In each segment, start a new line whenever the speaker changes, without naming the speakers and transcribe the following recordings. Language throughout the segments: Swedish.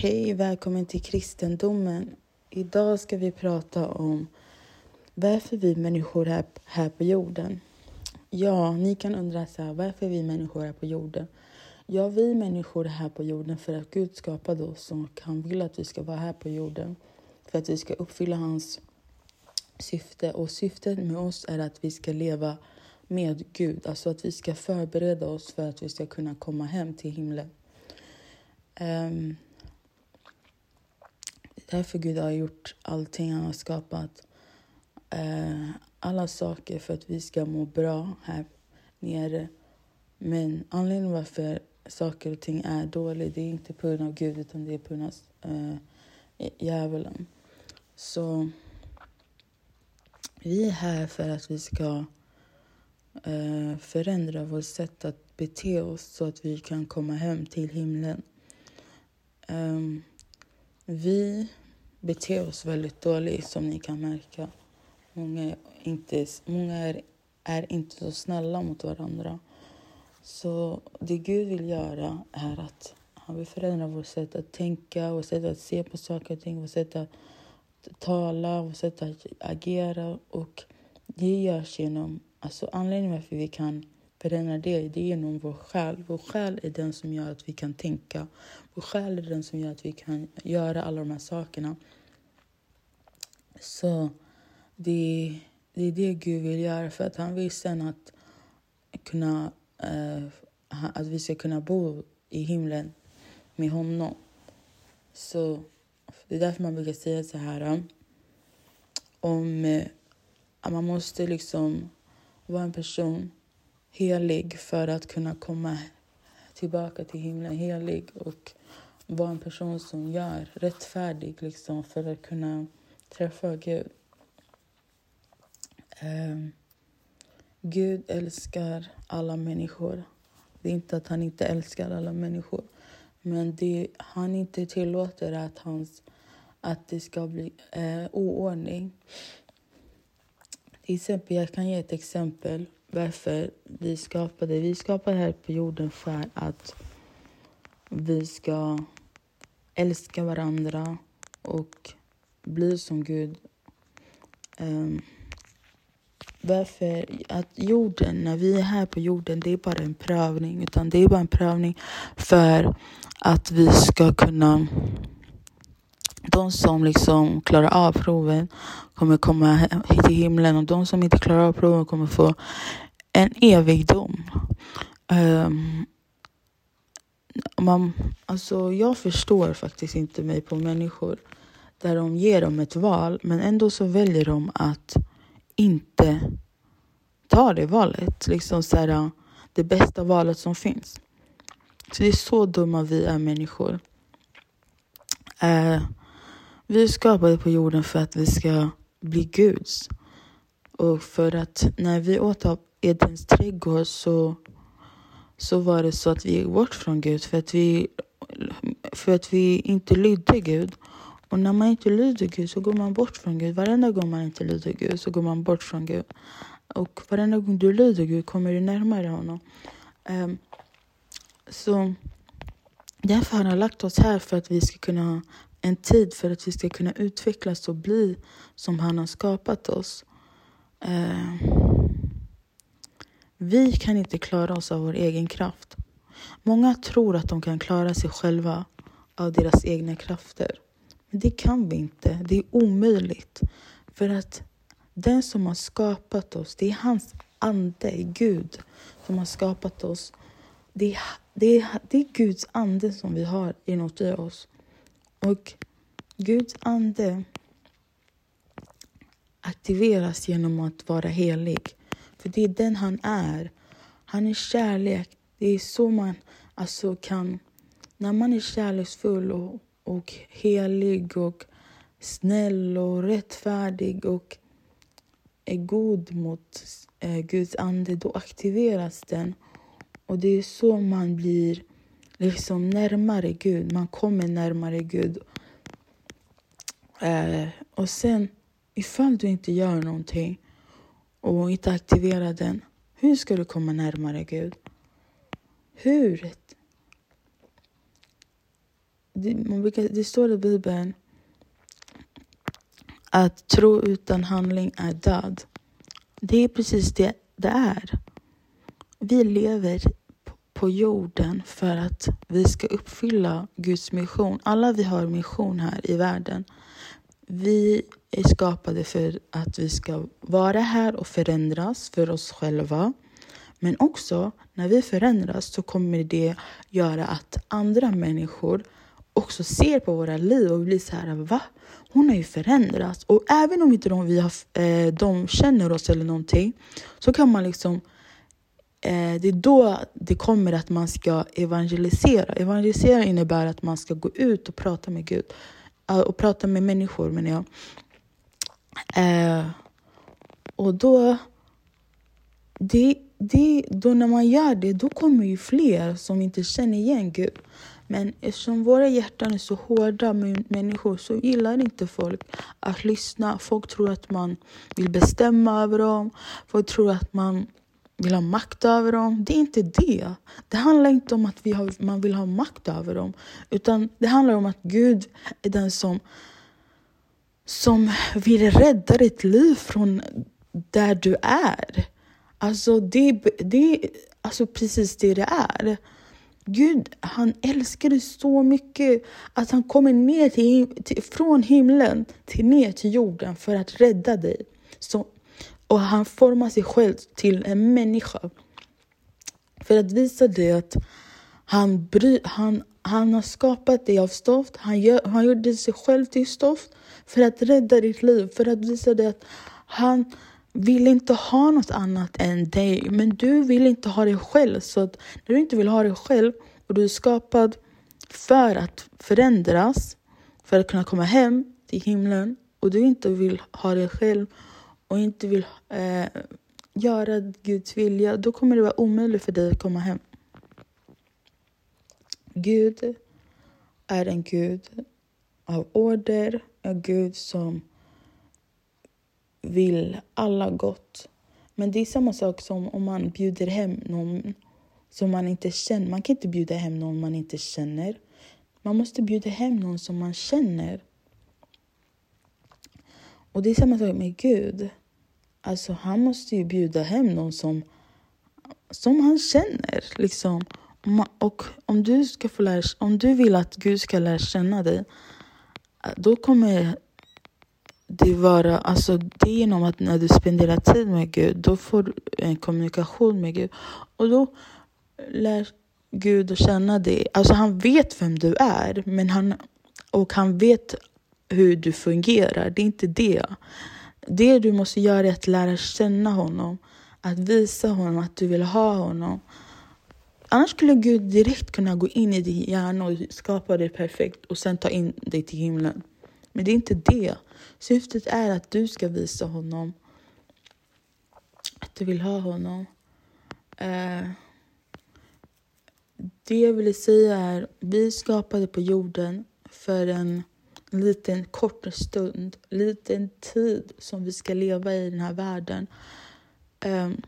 Hej, välkommen till kristendomen. Idag ska vi prata om varför vi människor är här på jorden. Ja, ni kan undra så här, varför vi människor är på jorden? Ja, vi människor är här på jorden för att Gud skapade oss och han vill att vi ska vara här på jorden. För att vi ska uppfylla hans syfte. Och syftet med oss är att vi ska leva med Gud. Alltså att vi ska förbereda oss för att vi ska kunna komma hem till himlen. Um, därför Gud har gjort allting. Han har skapat eh, alla saker för att vi ska må bra här nere. Men anledningen varför saker och ting är dåliga det är inte på grund av Gud utan det är på grund av uh, djävulen. Så vi är här för att vi ska uh, förändra vårt sätt att bete oss så att vi kan komma hem till himlen. Um, vi beter oss väldigt dåligt som ni kan märka. Många, är inte, många är, är inte så snälla mot varandra. Så det Gud vill göra är att han vill förändra vårt sätt att tänka, vårt sätt att se på saker och ting, vårt sätt att tala, vårt sätt att agera. Och det görs genom, alltså anledningen varför vi kan förändra det, det är genom vår själ. Vår själ är den som gör att vi kan tänka. Vår själ är den som gör att vi kan göra alla de här sakerna. Så det, det är det Gud vill göra för att han vill sen att, kunna, eh, att vi ska kunna bo i himlen med honom. Så det är därför man brukar säga så här eh, om eh, att man måste liksom vara en person helig för att kunna komma tillbaka till himlen helig och vara en person som gör rättfärdig liksom för att kunna träffa Gud. Um, Gud älskar alla människor. Det är inte att han inte älskar alla människor. Men det han inte tillåter att, hans, att det ska bli eh, oordning. Till exempel, jag kan ge ett exempel varför vi skapade. Vi skapade här på jorden för att vi ska älska varandra och bli som Gud. Um, varför att jorden, när vi är här på jorden, det är bara en prövning. Utan det är bara en prövning för att vi ska kunna de som liksom klarar av proven kommer komma hit till himlen och de som inte klarar av proven kommer få en evig dom. Um, man, alltså jag förstår faktiskt inte mig på människor där de ger dem ett val men ändå så väljer de att inte ta det valet. Liksom så här, det bästa valet som finns. Så det är så dumma vi är människor. Uh, vi är skapade på jorden för att vi ska bli Guds. Och för att när vi åt av Edens trädgård så, så var det så att vi gick bort från Gud för att vi, för att vi inte lydde Gud. Och när man inte lyder Gud så går man bort från Gud. Varenda gång man inte lyder Gud så går man bort från Gud. Och varenda gång du lyder Gud kommer du närmare honom. Um, så därför har han lagt oss här för att vi ska kunna ha en tid för att vi ska kunna utvecklas och bli som han har skapat oss. Eh, vi kan inte klara oss av vår egen kraft. Många tror att de kan klara sig själva av deras egna krafter. Men det kan vi inte. Det är omöjligt. För att den som har skapat oss, det är hans ande, Gud, som har skapat oss. Det är, det är, det är Guds ande som vi har inuti oss. Och Guds ande aktiveras genom att vara helig. För det är den han är. Han är kärlek. Det är så man alltså kan... När man är kärleksfull och, och helig och snäll och rättfärdig och är god mot eh, Guds ande, då aktiveras den. Och det är så man blir liksom närmare Gud. Man kommer närmare Gud. Eh, och sen, ifall du inte gör någonting och inte aktiverar den, hur ska du komma närmare Gud? Hur? det, man brukar, det står i Bibeln att tro utan handling är död. Det är precis det det är. Vi lever på jorden för att vi ska uppfylla Guds mission. Alla vi har mission här i världen. Vi är skapade för att vi ska vara här och förändras för oss själva. Men också när vi förändras så kommer det göra att andra människor också ser på våra liv och blir så här, va? Hon har ju förändrats. Och även om inte de, vi har, eh, de känner oss eller någonting så kan man liksom eh, Eh, det är då det kommer att man ska evangelisera. Evangelisera innebär att man ska gå ut och prata med Gud. Eh, och prata med människor menar jag. Eh, och då, det, det, då när man gör det, då kommer ju fler som inte känner igen Gud. Men eftersom våra hjärtan är så hårda med människor så gillar inte folk att lyssna. Folk tror att man vill bestämma över dem. Folk tror att man vill ha makt över dem. Det är inte det. Det handlar inte om att vi har, man vill ha makt över dem. Utan det handlar om att Gud är den som, som vill rädda ditt liv från där du är. Alltså, det, det är alltså precis det det är. Gud, han älskar dig så mycket att han kommer ner till, till, från himlen till ner till jorden för att rädda dig. Så, och han formar sig själv till en människa. För att visa dig att han, bry, han, han har skapat dig av stoft. Han, gör, han gjorde sig själv till stoft för att rädda ditt liv. För att visa dig att han vill inte ha något annat än dig. Men du vill inte ha dig själv. Så att när du inte vill ha dig själv och du är skapad för att förändras, för att kunna komma hem till himlen och du inte vill ha dig själv och inte vill eh, göra Guds vilja, då kommer det vara omöjligt för dig att komma hem. Gud är en Gud av order, en Gud som vill alla gott. Men det är samma sak som om man bjuder hem någon som man inte känner. Man kan inte bjuda hem någon man inte känner. Man måste bjuda hem någon som man känner. Och det är samma sak med Gud. Alltså han måste ju bjuda hem någon som, som han känner. Liksom. Och om du, ska få lära, om du vill att Gud ska lära känna dig, då kommer det vara, alltså det är genom att när du spenderar tid med Gud, då får du en kommunikation med Gud. Och då lär Gud att känna dig. Alltså han vet vem du är, men han, och han vet hur du fungerar. Det är inte det. Det du måste göra är att lära känna honom. Att visa honom att du vill ha honom. Annars skulle Gud direkt kunna gå in i din hjärna och skapa dig perfekt och sen ta in dig till himlen. Men det är inte det. Syftet är att du ska visa honom att du vill ha honom. Eh, det jag ville säga är, vi skapade på jorden för en en liten kort stund, liten tid som vi ska leva i den här världen. Um,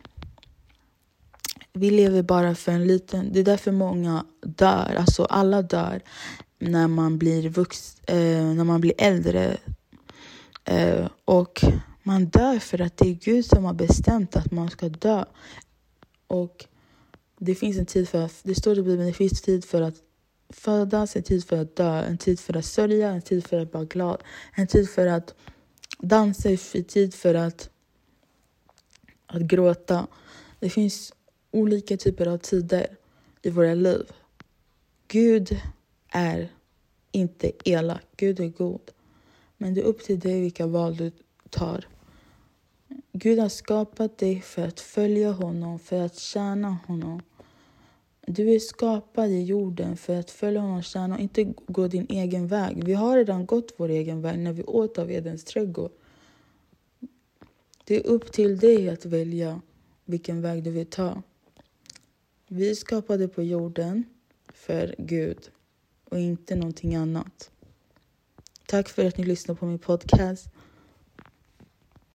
vi lever bara för en liten... Det är därför många dör. Alltså alla dör när man blir, vux, eh, när man blir äldre. Eh, och man dör för att det är Gud som har bestämt att man ska dö. Och det finns en tid för, det står i Bibeln, det finns tid för att födas, en tid för att dö, en tid för att sörja, en tid för att vara glad, en tid för att dansa, en tid för att, att gråta. Det finns olika typer av tider i våra liv. Gud är inte elak, Gud är god. Men det är upp till dig vilka val du tar. Gud har skapat dig för att följa honom, för att tjäna honom. Du är skapad i jorden för att följa honom, tjäna och inte gå din egen väg. Vi har redan gått vår egen väg när vi åt av Edens trädgård. Det är upp till dig att välja vilken väg du vill ta. Vi är skapade på jorden för Gud och inte någonting annat. Tack för att ni lyssnar på min podcast.